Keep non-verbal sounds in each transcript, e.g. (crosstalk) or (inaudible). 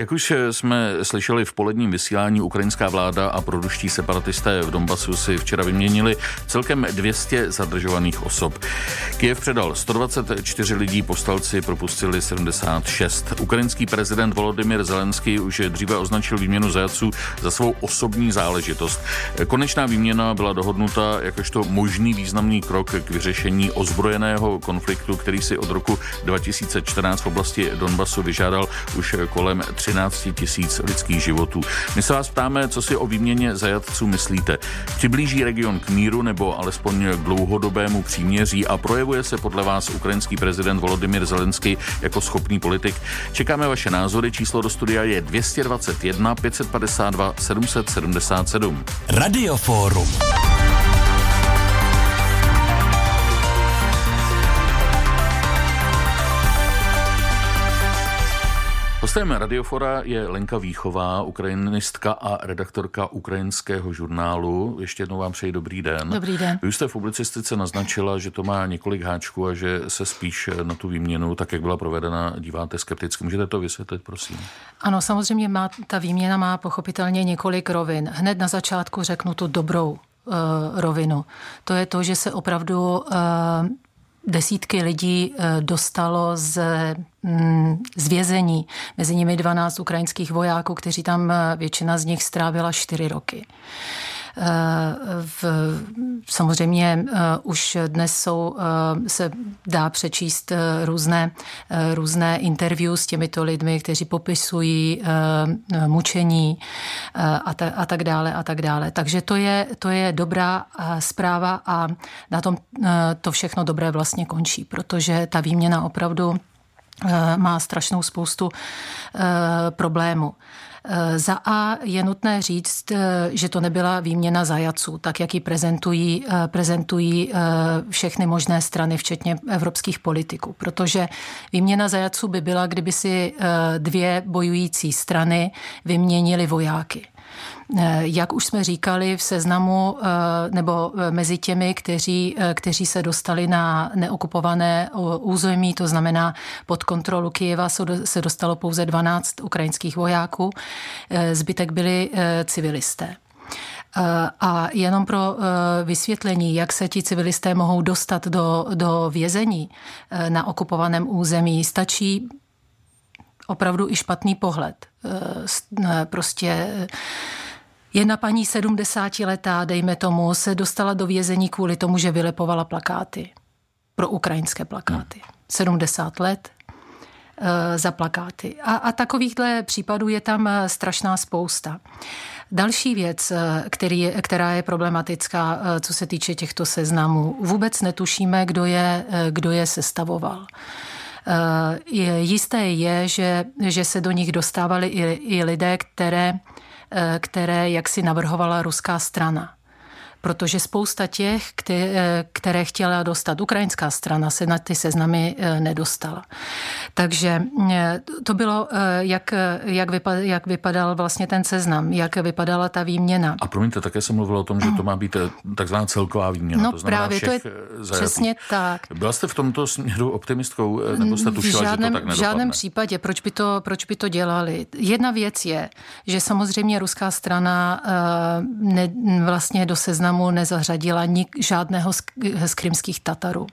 Jak už jsme slyšeli v poledním vysílání, ukrajinská vláda a produští separatisté v Donbasu si včera vyměnili celkem 200 zadržovaných osob. Kiev předal 124 lidí, postalci propustili 76. Ukrajinský prezident Volodymyr Zelenský už dříve označil výměnu zajaců za svou osobní záležitost. Konečná výměna byla dohodnuta jakožto možný významný krok k vyřešení ozbrojeného konfliktu, který si od roku 2014 v oblasti Donbasu vyžádal už kolem 13 tisíc lidských životů. My se vás ptáme, co si o výměně zajatců myslíte. Přiblíží region k míru nebo alespoň k dlouhodobému příměří a projevuje se podle vás ukrajinský prezident Volodymyr Zelensky jako schopný politik? Čekáme vaše názory. Číslo do studia je 221 552 777. Radioforum. Hostem Radiofora je Lenka Výchová, ukrajinistka a redaktorka ukrajinského žurnálu. Ještě jednou vám přeji dobrý den. Dobrý den. Vy jste v publicistice naznačila, že to má několik háčků a že se spíš na tu výměnu, tak jak byla provedena, díváte skepticky. Můžete to vysvětlit, prosím? Ano, samozřejmě má, ta výměna má pochopitelně několik rovin. Hned na začátku řeknu tu dobrou uh, rovinu. To je to, že se opravdu uh, desítky lidí eh, dostalo z, mm, z vězení, mezi nimi 12 ukrajinských vojáků, kteří tam eh, většina z nich strávila 4 roky. V, samozřejmě eh, už dnes jsou, eh, se dá přečíst eh, různé, různé interview s těmito lidmi, kteří popisují mučení a, ta, a tak dále a tak dále. Takže to je, to je dobrá zpráva a na tom to všechno dobré vlastně končí, protože ta výměna opravdu má strašnou spoustu problémů. Eh, za A je nutné říct, eh, že to nebyla výměna zajaců, tak jak ji prezentují, eh, prezentují všechny možné strany, včetně evropských politiků. Protože výměna zajaců by byla, kdyby si dvě bojující strany vyměnili vojáky. Eh, jak už jsme říkali v seznamu eh, nebo eh, mezi těmi, kteří, kteří se dostali na neokupované území, to znamená pod kontrolu Kyjeva, se dostalo pouze 12 ukrajinských vojáků, zbytek byli civilisté. A jenom pro vysvětlení, jak se ti civilisté mohou dostat do, do vězení na okupovaném území, stačí opravdu i špatný pohled. Prostě Jedna paní 70 letá, dejme tomu, se dostala do vězení kvůli tomu, že vylepovala plakáty. Pro ukrajinské plakáty. 70 let e, za plakáty. A, a takovýchhle případů je tam eh, strašná spousta. Další věc, eh, který, která je problematická, co se týče těchto seznamů, vůbec netušíme, kdo je, kdo je sestavoval. Je, jisté je, že, že se do nich dostávali i, i lidé, které Eh, které jaksi navrhovala ruská strana protože spousta těch, které chtěla dostat ukrajinská strana, se na ty seznamy eh, nedostala. Takže eh, to bylo, eh, jak, jak, vypadal, jak vypadal vlastně ten seznam, jak vypadala ta výměna. A promiňte, také jsem mluvila o tom, že to má být takzvaná celková výměna. No to právě, to je zajatých. přesně tak. Byla jste v tomto směru optimistkou, nebo jste tušila, žádném, že to tak V žádném případě, proč by, to, proč by to dělali? Jedna věc je, že samozřejmě ruská strana ne, vlastně do seznamu seznamu nezařadila nik, žádného z, z krymských Tatarů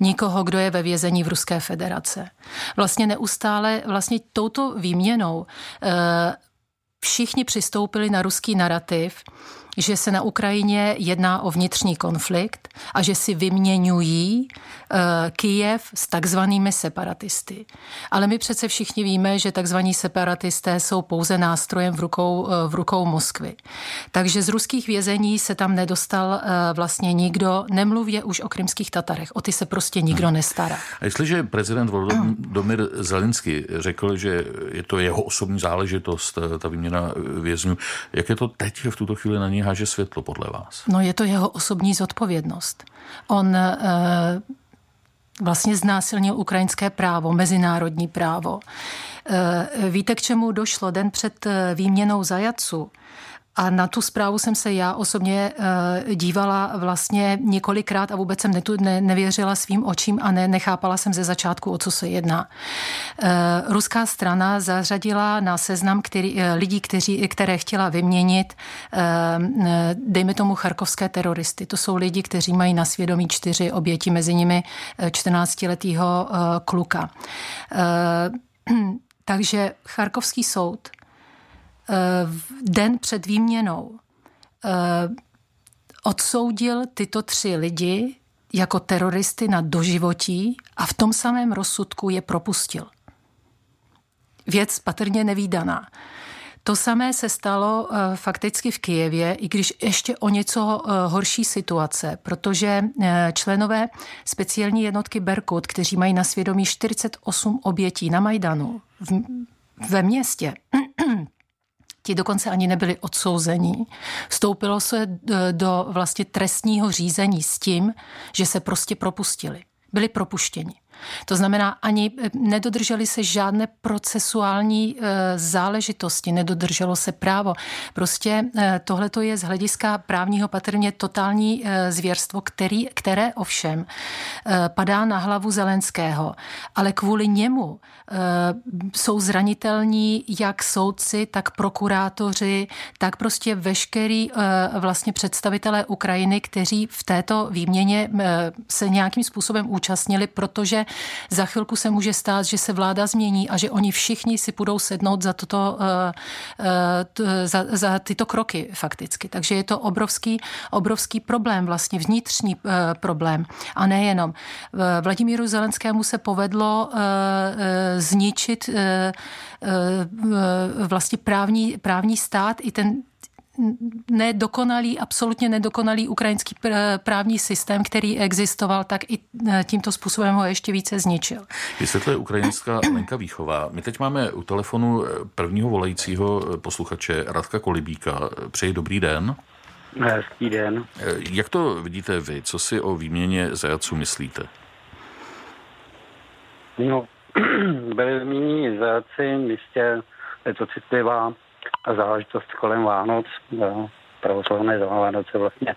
nikoho, kdo je ve vězení v Ruské federace. Vlastně neustále, vlastně touto výměnou e, všichni přistoupili na ruský narrativ, že se na Ukrajině jedná o vnitřní konflikt a že si vyměňují uh, Kijev s takzvanými separatisty. Ale my přece všichni víme, že takzvaní separatisté jsou pouze nástrojem v rukou, uh, v rukou Moskvy. Takže z ruských vězení se tam nedostal uh, vlastně nikdo, nemluvě už o krymských Tatarech. O ty se prostě nikdo hmm. nestará. A jestliže prezident Volodymyr Zelensky řekl, že je to jeho osobní záležitost, ta výměna vězňů, jak je to teď v tuto chvíli na něj háže světlo podle vás? No je to jeho osobní zodpovědnost. On e, vlastně znásilnil ukrajinské právo, mezinárodní právo. E, víte, k čemu došlo den před eh, výměnou zajaců? A na tu zprávu jsem se já osobně uh, dívala vlastně několikrát a vůbec jsem netu, ne, nevěřila svým očím a ne, nechápala jsem ze začátku, o co se jedná. Uh, ruská strana zařadila na seznam který, uh, lidí, kteří, které chtěla vyměnit, dejme tomu charkovské teroristy. To jsou lidi, kteří mají na svědomí čtyři oběti, mezi nimi 14-letého uh, kluka. (clears throat) Takže Charkovský soud Eh, den před výměnou eh, odsoudil tyto tři lidi jako teroristy na doživotí a v tom samém rozsudku je propustil. Věc patrně nevýdaná. To samé se stalo uh, fakticky v Kijevě, i když ještě o něco uh, horší situace, protože členové speciální jednotky Berkut, kteří mají na svědomí 48 obětí na Majdanu v, ve městě, (clears throat) ti dokonce ani nebyli odsouzení. Vstoupilo se e, do vlastně trestního řízení s tím, že se prostě propustili. Byli propuštěni. To znamená, ani eh, nedodrželi se žádné procesuální eh, záležitosti, nedodrželo se právo. Prostě eh, tohle to je z hlediska právního patrně totální zvěrstvo, který, které ovšem padá na hlavu Zelenského. Ale kvůli němu jsou zranitelní jak soudci, tak prokurátoři, tak prostě veškerý vlastně představitelé Ukrajiny, kteří v této výměně se nějakým způsobem účastnili, protože za chvilku se může stát, že se vláda změní a že oni všichni si budou sednout za, toto, eh, eh, za, za tyto kroky fakticky. Takže je to obrovský, obrovský problém, vlastně vnitřní eh, problém. A nejenom. Vladimíru Zelenskému se povedlo zničit vlastně právní, právní stát i ten nedokonalý, absolutně nedokonalý ukrajinský právní systém, který existoval, tak i e, tímto způsobem ho ještě více zničil. Vysvětluje ukrajinská (clears throat) Lenka Výchová. My teď máme u telefonu e, prvního volajícího e, posluchače Radka Kolibíka. Přeji dobrý den. Hezký den. Jak to vidíte vy? Co si o výměně zajaců myslíte? No, (clears throat) byli vyměněni zajaci, jistě je to citlivá záležitost kolem Vánoc, pravoslavné Vánoce vlastně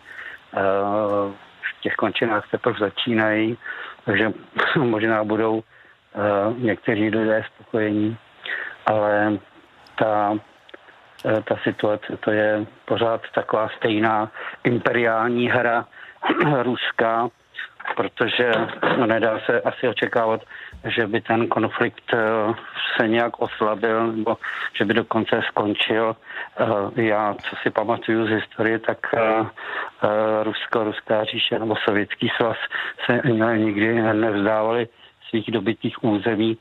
v těch končinách teprve začínají, takže (laughs) možná budou někteří lidé spokojení, ale ta, ta situace to je pořád taková stejná imperiální hra (clears throat) ruská, protože no, nedá se asi očekávat, že by ten konflikt eh, se nějak oslabil nebo že by dokonce skončil. Eh, já, co si pamatuju z historie, tak eh, Rusko, Ruská říše nebo Sovětský svaz se nikdy nevzdávali svých dobytých území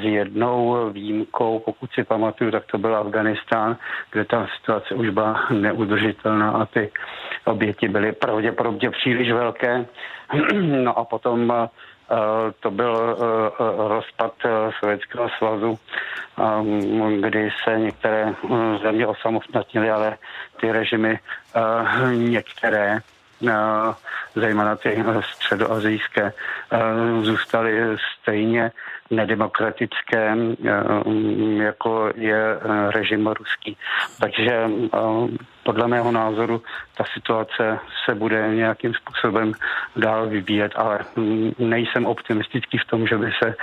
s jednou výjimkou, pokud si pamatuju, tak to byl Afganistán, kde ta situace už byla neudržitelná a ty oběti byly pravděpodobně příliš velké. (clears throat) No a potom eh, to byl eh, rozpad eh, Sovětského svazu, kdy se některé země osamostatnily, ale ty režimy některé zejména ty středoazijské, zůstaly stejně nedemokratické, jako je režim ruský. Takže podle mého názoru ta situace se bude nějakým způsobem dál vyvíjet, ale nejsem optimistický v tom, že by se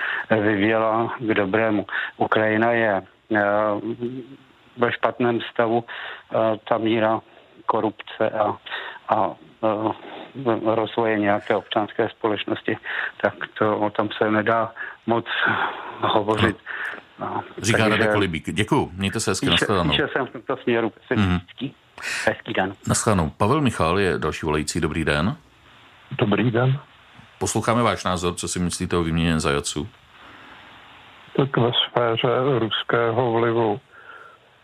vyvíjela k dobrému. Ukrajina je ve špatném stavu, ta míra korupce a, a rozvoje nějaké občanské společnosti, tak to o tom se nedá moc hovořit. No, Říká Radek Kolibík. Děkuji, mějte se hezky, nashledanou. jsem v tomto směru pesimistický. Mm. Hezký den. Nashledanou. Pavel Michal je další volající. Dobrý den. Dobrý den. Posloucháme váš názor, co si myslíte o výměně zajaců? Tak ve sféře ruského vlivu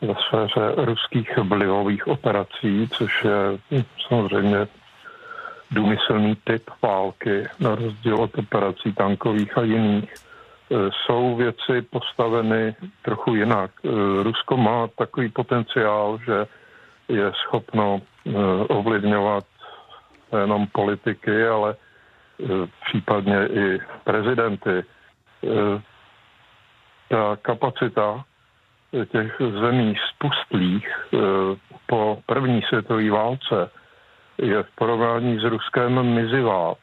ve sféře ruských vlivových operací, což je samozřejmě důmyslný typ války, na rozdíl od operací tankových a jiných, e, jsou věci postaveny trochu jinak. E, Rusko má takový potenciál, že je schopno e, ovlivňovat jenom politiky, ale případně i prezidenty. Ta kapacita těch zemí spustlých po první světové válce je v porovnání s Ruskem mizivá.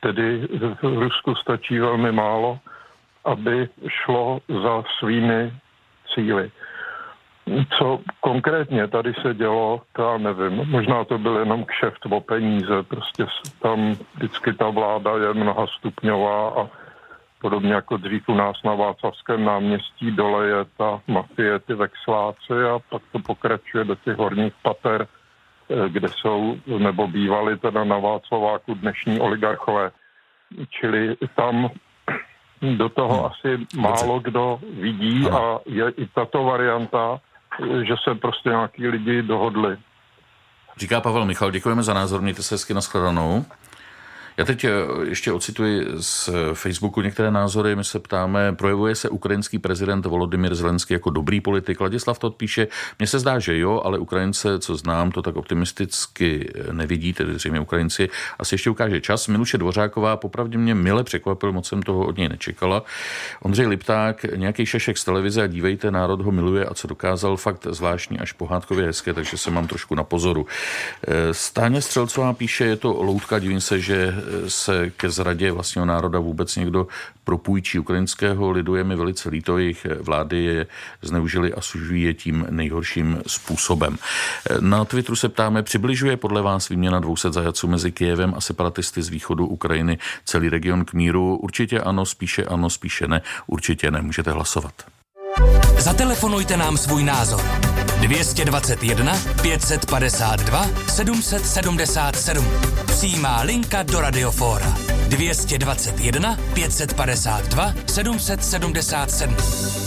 Tedy v Rusku stačí velmi málo, aby šlo za svými cíly. Co konkrétně tady se dělo, to já nevím. Možná to byl jenom kšeft o peníze. Prostě tam vždycky ta vláda je mnoha stupňová a podobně jako dřív u nás na Václavském náměstí dole je ta mafie, ty vexláci a pak to pokračuje do těch horních pater, kde jsou nebo bývali teda na Václaváku dnešní oligarchové. Čili tam do toho hmm. asi málo kdo vidí a je i tato varianta, že se prostě nějaký lidi dohodli. Říká Pavel Michal, děkujeme za názor, mějte se hezky nashledanou. Já teď eh, ještě ocituji z Facebooku některé názory. My se ptáme, projevuje se ukrajinský prezident Volodymyr Zelenský jako dobrý politik. Ladislav to odpíše, mně se zdá, že jo, ale Ukrajince, co znám, to tak optimisticky nevidí, tedy zřejmě Ukrajinci. Asi ještě ukáže čas. Miluše Dvořáková popravdě mě mile překvapil, moc jsem toho od něj nečekala. Ondřej Lipták, nějaký šešek z televize a dívejte, národ ho miluje a co dokázal, fakt zvláštní až pohádkově hezké, takže se mám trošku na pozoru. Eh, Stáně Střelcová píše, je to loutka, divím se, že se ke zradě vlastního národa vůbec někdo propůjčí ukrajinského lidu. Je mi velice líto, jejich vlády je zneužili a sužují je tím nejhorším způsobem. Na Twitteru se ptáme, přibližuje podle vás výměna 200 zajaců mezi Kijevem a separatisty z východu Ukrajiny celý region k míru? Určitě ano, spíše ano, spíše ne, určitě ne. Můžete hlasovat. Zatelefonujte nám svůj názor. 221 552 777. Přímá linka do Radiofóra. 221 552 777.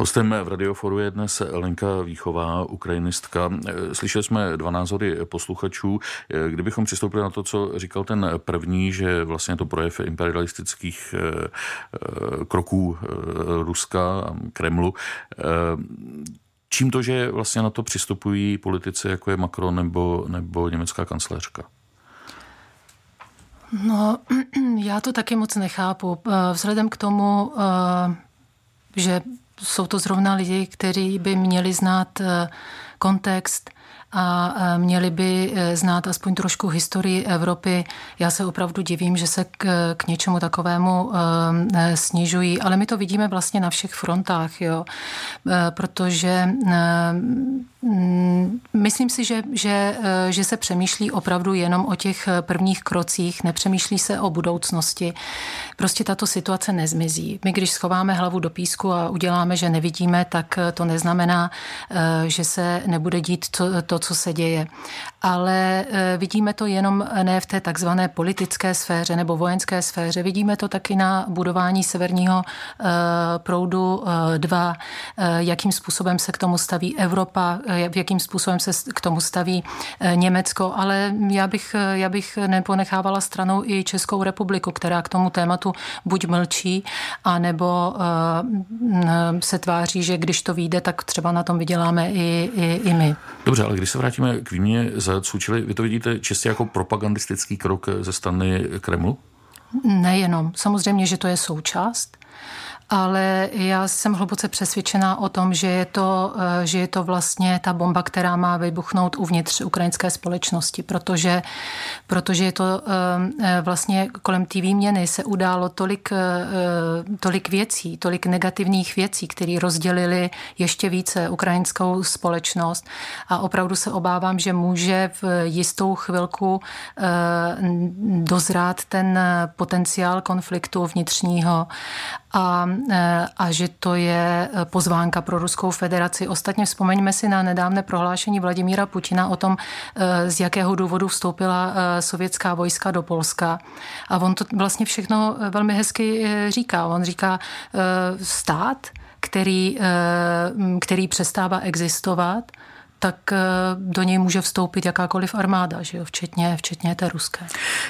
Hostem v Radioforu je dnes Lenka Výchová, ukrajinistka. Slyšeli jsme dva názory posluchačů. Kdybychom přistoupili na to, co říkal ten první, že vlastně to projev imperialistických eh, eh, kroků eh, Ruska a Kremlu, čím to, že vlastně na to přistupují politici, jako je Macron nebo, nebo německá kancléřka? No, (clears throat) já to taky moc nechápu. Vzhledem k tomu, že jsou to zrovna lidi, kteří by měli znát eh, kontext, a měli by e, znát aspoň trošku historii Evropy. Já se opravdu divím, že se k, k něčemu takovému snižují, ale my to vidíme vlastně na všech frontách, jo? Protože myslím si, že, že, že se přemýšlí opravdu jenom o těch prvních krocích, nepřemýšlí se o budoucnosti. Prostě tato situace nezmizí. My, když schováme hlavu do písku a uděláme, že nevidíme, tak to neznamená, že se nebude dít to, to co se děje. Ale vidíme to jenom ne v té takzvané politické sféře nebo vojenské sféře. Vidíme to taky na budování severního proudu 2, e, jakým způsobem se k tomu staví Evropa, jakým způsobem se k tomu staví Německo, ale já bych, já bych neponechávala stranou i Českou republiku, která k tomu tématu buď mlčí, anebo se tváří, že když to vyjde, tak třeba na tom vyděláme i, i, i my. Dobře, ale když se vrátíme k výměně zajaců, čili vy to vidíte čistě jako propagandistický krok ze strany Kremlu? Nejenom. Samozřejmě, že to je součást ale já jsem hluboce přesvědčená o tom, že je to, eh, že je to vlastně ta bomba, která má vybuchnout uvnitř ukrajinské společnosti, protože, protože je to eh, eh, vlastně kolem té výměny se událo tolik, tolik věcí, tolik negativních věcí, které rozdělili ještě více ukrajinskou společnost. A opravdu se obávám, že může v jistou chvilku dozrát ten potenciál konfliktu vnitřního. A, a že to je pozvánka pro Ruskou federaci. Ostatně vzpomeňme si na nedávné prohlášení Vladimíra Putina o tom, e, z jakého důvodu vstoupila sovětská vojska do Polska. A on to vlastně všechno velmi hezky říká. On říká stát, který, který přestává existovat, tak eh, do něj může vstoupit jakákoliv armáda, že jo, včetně, včetně té ruské.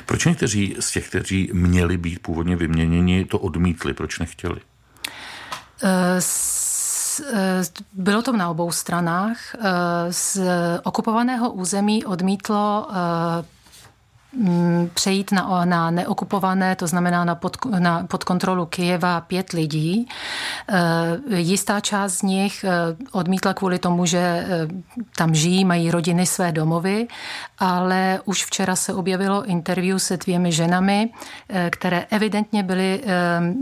Proč někteří z těch, kteří měli být původně vyměněni, to odmítli? Proč nechtěli? Eh, eh, bylo to na obou stranách. Z okupovaného území odmítlo přejít na, na neokupované, to znamená na pod, na, pod kontrolu Kyjeva pět lidí. Jistá část z nich odmítla kvůli tomu, že tam žijí, mají rodiny své domovy, ale už včera se objevilo interview se dvěmi ženami, které evidentně byly,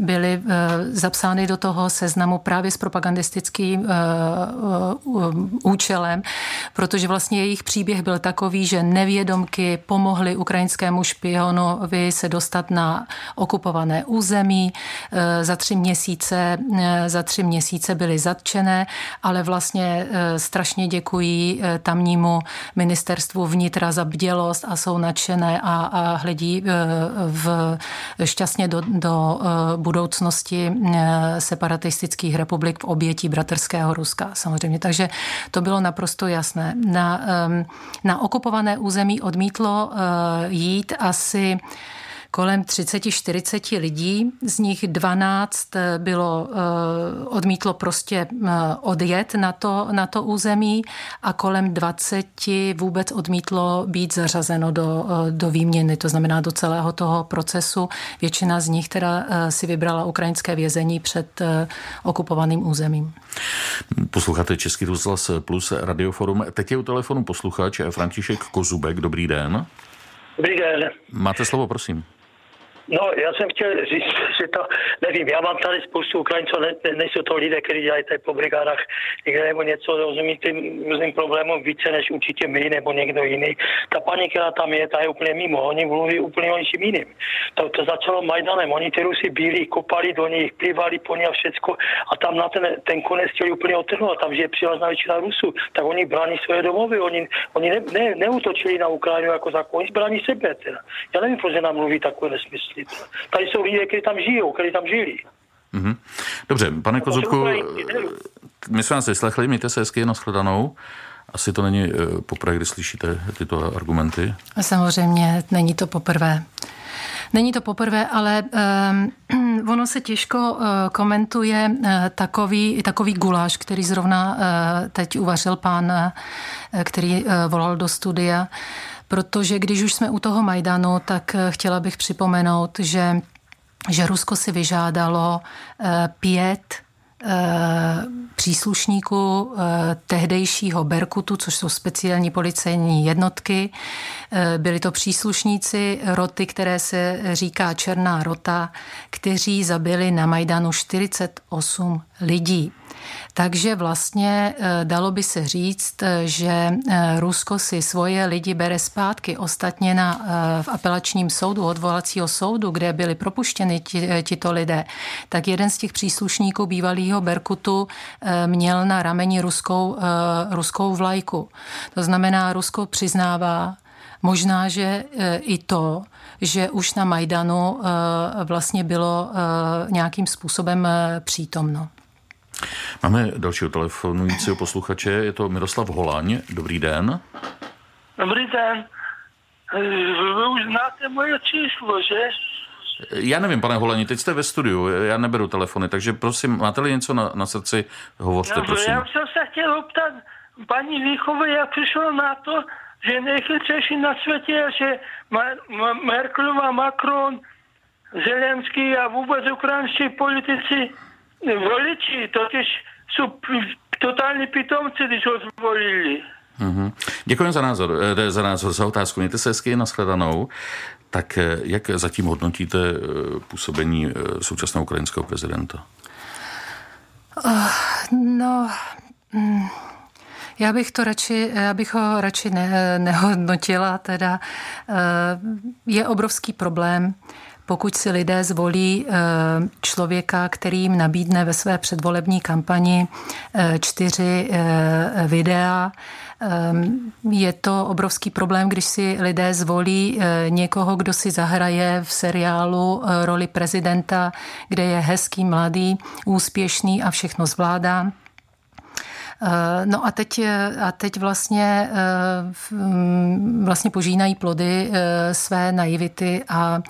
byly zapsány do toho seznamu právě s propagandistickým účelem, protože vlastně jejich příběh byl takový, že nevědomky pomohli ukrajinskému špionovi se dostat na okupované území. E, za tři měsíce, e, za tři měsíce byly zatčené, ale vlastně e, strašně děkují tamnímu ministerstvu vnitra za bdělost a jsou nadšené a, a hledí v, šťastně do, do budoucnosti separatistických republik v obětí bratrského Ruska samozřejmě. Takže to bylo naprosto jasné. Na, na okupované území odmítlo jít asi kolem 30-40 lidí, z nich 12 eh, bylo, eh, odmítlo prostě odjet na to, na to území a kolem 20 vůbec odmítlo být zařazeno do, do výměny, to znamená do celého toho procesu. Většina z nich teda si vybrala ukrajinské vězení před okupovaným územím. Posloucháte Český rozhlas plus Radioforum. Teď je u telefonu posluchač František Kozubek. Dobrý den. Dobrý. Máte slovo, prosím. No, já jsem chtěl říct, že to, nevím, já mám tady spoustu Ukrajinců, ne, nejsou to lidé, kteří dělají tady po brigádách někde nebo něco, rozumí tím různým problémům více než určitě my nebo někdo jiný. Ta paní, která tam je, ta je úplně mimo, oni mluví úplně o něčím jiným. To, to začalo Majdanem, oni ty Rusy bílí, kopali do nich, plivali po ně a všecko a tam na ten, ten konec chtěli úplně otrhnout, tam je přilazná většina Rusů, tak oni brání své domovy, oni, oni ne, ne, neutočili na Ukrajinu jako zákon, oni brání sebe. Teda. Já nevím, proč nám mluví takové nesmysly vysvětlit. Tady jsou lidé, kteří tam žijou, kteří tam žili. Mm-hmm. Dobře, pane Kozubku, my jsme vás vyslechli, mějte se hezky, nashledanou. Asi to není eh, poprvé, kdy slyšíte tyto argumenty. Samozřejmě, není to poprvé. Není to poprvé, ale um, (clears throat) ono se těžko uh, komentuje uh, takový, takový guláš, který zrovna uh, teď uvařil pán, uh, který uh, volal do studia. Protože když už jsme u toho Majdanu, tak eh, chtěla bych připomenout, že, že Rusko si vyžádalo eh, pět eh, příslušníků tehdejšího Berkutu, což jsou speciální policejní jednotky. Byli to příslušníci roty, které se říká Černá rota, kteří zabili na Majdanu 48 lidí. Takže vlastně eh, dalo by se říct, eh, že eh, Rusko si svoje lidi bere zpátky. Ostatně na, v apelačním soudu, odvolacího soudu, kde byli propuštěni tito lidé, tak jeden z těch příslušníků bývalého Berkutu měl na rameni ruskou, ruskou vlajku. To znamená, Rusko přiznává, Možná, že i to, že už na Majdanu vlastně bylo nějakým způsobem přítomno. Máme dalšího telefonujícího posluchače, je to Miroslav Holaň. Dobrý den. Dobrý den. Vy už znáte moje číslo, že? Já nevím, pane Holani, teď jste ve studiu, já neberu telefony, takže prosím, máte-li něco na, na srdci, hovořte, prosím. Já jsem se chtěl optat paní Výchové, jak přišlo na to, že nejchytřejší na světě je, že Merkelová, Macron, Zelenský a vůbec ukrajinští politici voliči totiž jsou totální pitomci, když ho zvolili. Mm-hmm. Děkuji za názor, eh, za názor, za otázku. Mějte se hezky nashledanou. Tak eh, jak zatím hodnotíte eh, působení současného ukrajinského prezidenta? No, mm, já bych to radši, já bych ho radši ne, nehodnotila. Teda je obrovský problém pokud si lidé zvolí eh, člověka, který jim nabídne ve své předvolební kampani eh, čtyři eh, videa, je to obrovský problém, když si lidé zvolí někoho, kdo si zahraje v seriálu roli prezidenta, kde je hezký, mladý, úspěšný a všechno zvládá no a teď, eh, a teď vlastně, eh, mm, vlastně požínají plody své naivity a,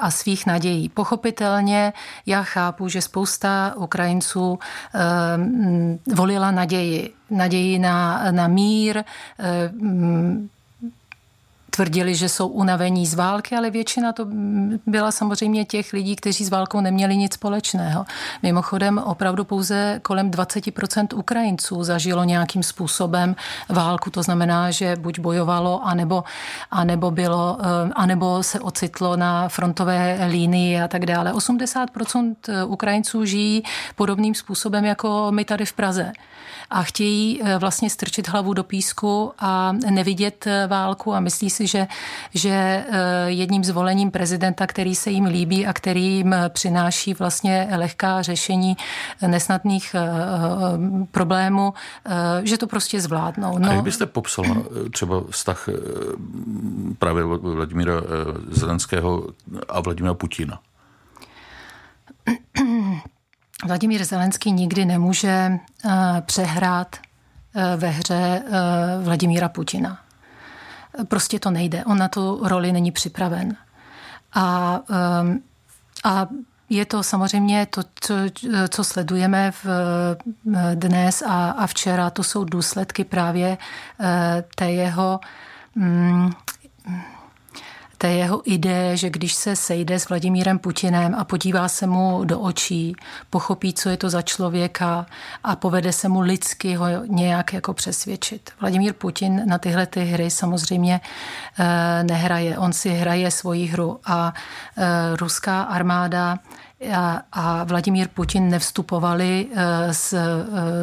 a svých nadějí. Pochopitelně já chápu, že spousta Ukrajinců mm, volila naději. Naději na, na mír, mm, tvrdili, že jsou unavení z války, ale většina to byla samozřejmě těch lidí, kteří s válkou neměli nic společného. Mimochodem opravdu pouze kolem 20% Ukrajinců zažilo nějakým způsobem válku, to znamená, že buď bojovalo, anebo, anebo, bylo, eh, anebo se ocitlo na frontové línii a tak dále. 80% Ukrajinců žijí podobným způsobem jako my tady v Praze a chtějí eh, vlastně strčit hlavu do písku a nevidět eh, válku a myslí si, že, že eh, jedním zvolením prezidenta, který se jim líbí a který jim přináší vlastně lehká řešení nesnadných problémů, že to prostě zvládnou. No. A jak byste popsala třeba vztah právě Vladimíra Zelenského a Vladimíra Putina? (clears throat) Vladimír Zelenský nikdy nemůže eh, přehrát eh, ve hře eh, Vladimíra Putina. Prostě to nejde. On na tu roli není připraven. A, a je to samozřejmě to, co, co sledujeme v, dnes a, a včera, to jsou důsledky právě té jeho mm, té jeho ideje, že když se sejde s Vladimírem Putinem a podívá se mu do očí, pochopí, co je to za člověka a povede se mu lidsky ho nějak jako přesvědčit. Vladimír Putin na tyhle ty hry samozřejmě eh, nehraje. On si hraje svoji hru a eh, ruská armáda a, Vladimír Putin nevstupovali eh, s,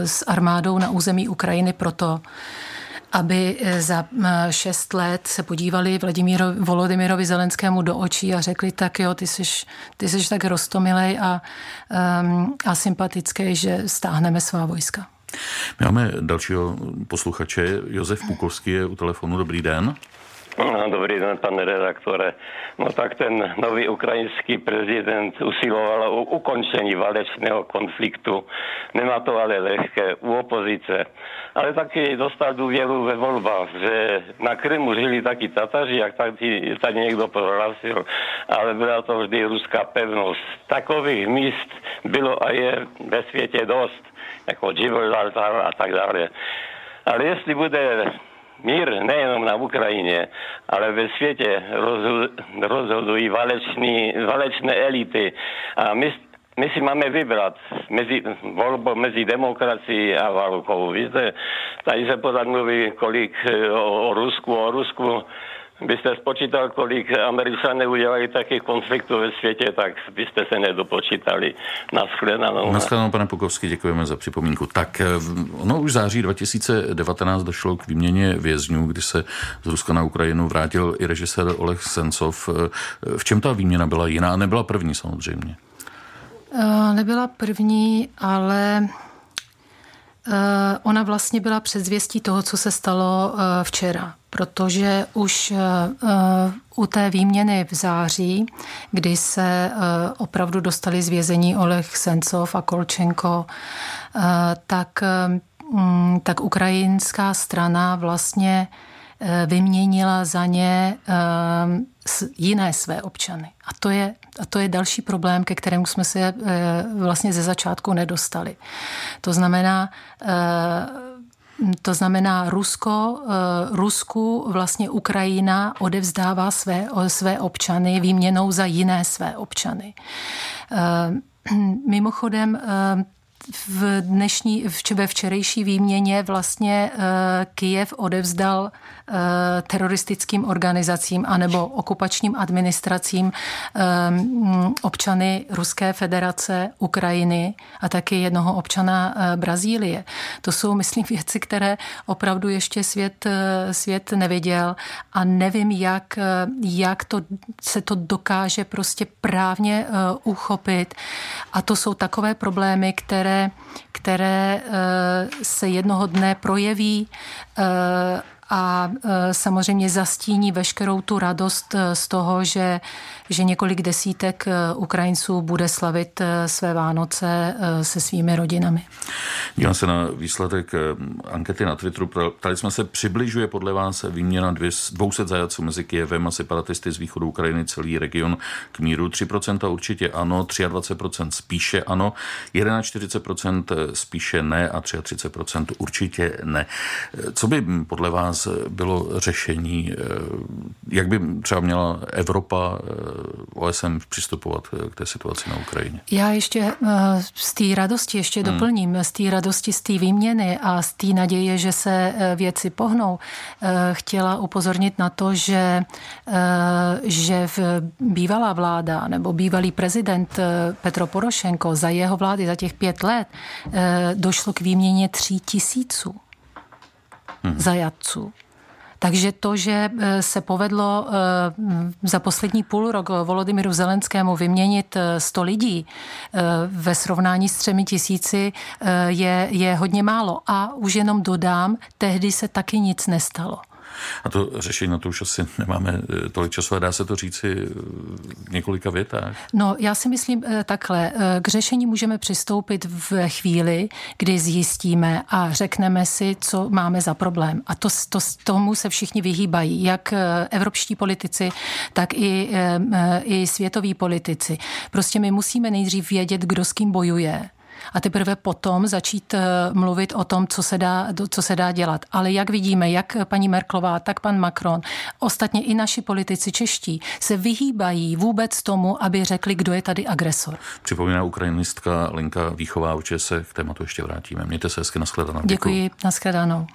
s armádou na území Ukrajiny proto, aby eh, za eh, šest let se podívali Vladimíro, Volodymyrovi Zelenskému do očí a řekli, tak jo, ty jsi, ty jsi tak rostomilej a, um, a sympatický, že stáhneme svá vojska. My máme dalšího posluchače. Josef Pukovský je u telefonu. Dobrý den. No, dobrý den, pane redaktore. No tak ten nový ukrajinský prezident usiloval o ukončení válečného konfliktu. Nemá to ale lehké u opozice. Ale taky dostal důvěru ve volbách, že na Krymu žili taky Tataři, jak tady, tady někdo prohlásil, ale byla to vždy ruská pevnost. Takových míst bylo a je ve světě dost, jako Gibraltar a tak dále. Ale jestli bude mír nejenom na Ukrajině, ale ve světě rozhodují valeční, valečné elity. A my, my si máme vybrat mezi volbou mezi demokracií a válkou. Víte, tady se pořád mluví kolik o, o Rusku, o Rusku byste spočítal, kolik Američané udělali takých konfliktů ve světě, tak byste se nedopočítali. Naschledanou. Naschledanou, pane Pukovský, děkujeme za připomínku. Tak ono už v září 2019 došlo k výměně vězňů, kdy se z Ruska na Ukrajinu vrátil i režisér Oleg Sencov. Eh, v čem ta výměna byla jiná? Nebyla první samozřejmě. Eh, nebyla první, ale ona vlastně byla předzvěstí toho, co se stalo včera protože už eh, eh, u té výměny v září, kdy se eh, opravdu dostali z vězení Oleg Sencov a Kolčenko, tak, mm, tak ukrajinská strana vlastně vyměnila za ně jiné své občany. A to je, a to je další problém, ke kterému jsme se vlastně ze začátku nedostali. To znamená, to znamená, Rusko, eh, Rusku vlastně Ukrajina odevzdává své, své občany výměnou za jiné své občany. Eh, (clears throat) mimochodem, eh, v dnešní, ve včerejší výměně vlastně Kijev odevzdal Eh, teroristickým organizacím anebo okupačním administracím eh, občany Ruské federace, Ukrajiny a taky jednoho občana eh, Brazílie. To jsou, myslím, (laughs) věci, které opravdu ještě svět, svět neviděl a nevím, jak, jak to, se to dokáže prostě právně uchopit. A to jsou takové problémy, které, které se jednoho dne projeví a e, samozřejmě zastíní veškerou tu radost e, z toho, že, že několik desítek e, Ukrajinců bude slavit své Vánoce se svými rodinami. Dívám se na výsledek ankety na Twitteru. Ptali jsme se, přibližuje podle vás výměna 200 zajaců mezi Kijevem a separatisty z východu Ukrajiny celý region k míru? 3% určitě ano, 23% spíše ano, 41% spíše ne a 33% určitě ne. Co by podle vás vás bylo řešení? Jak by třeba měla Evropa, OSM přistupovat k té situaci na Ukrajině? Já ještě z té radosti ještě hmm. doplním, z té radosti z té výměny a z té naděje, že se věci pohnou, chtěla upozornit na to, že, že v bývalá vláda nebo bývalý prezident Petro Porošenko za jeho vlády za těch pět let došlo k výměně tří tisíců hmm. zajatců. Takže to, že e, se povedlo e, za poslední půl rok Volodymyru Zelenskému vyměnit 100 e, lidí ve srovnání s třemi tisíci je, je hodně málo. A už jenom dodám, tehdy se taky nic nestalo. A to řešení na to už asi nemáme eh, tolik času a dá se to říci eh, v několika větách? No, já si myslím eh, takhle. K řešení můžeme přistoupit v chvíli, kdy zjistíme a řekneme si, co máme za problém. A to, to, tomu se všichni vyhýbají, jak evropští politici, tak i, i světoví politici. Prostě my musíme nejdřív vědět, kdo s kým bojuje a teprve potom začít eh, mluvit o tom, co se dá, co se dá dělat. Ale jak vidíme, jak paní Merklová, tak pan Macron, ostatně i naši politici čeští, se vyhýbají vůbec tomu, aby řekli, kdo je tady agresor. Připomíná ukrajinistka Linka Výchová, určitě se k tématu ještě vrátíme. Mějte se hezky, nashledanou. Děkuji, nashledanou.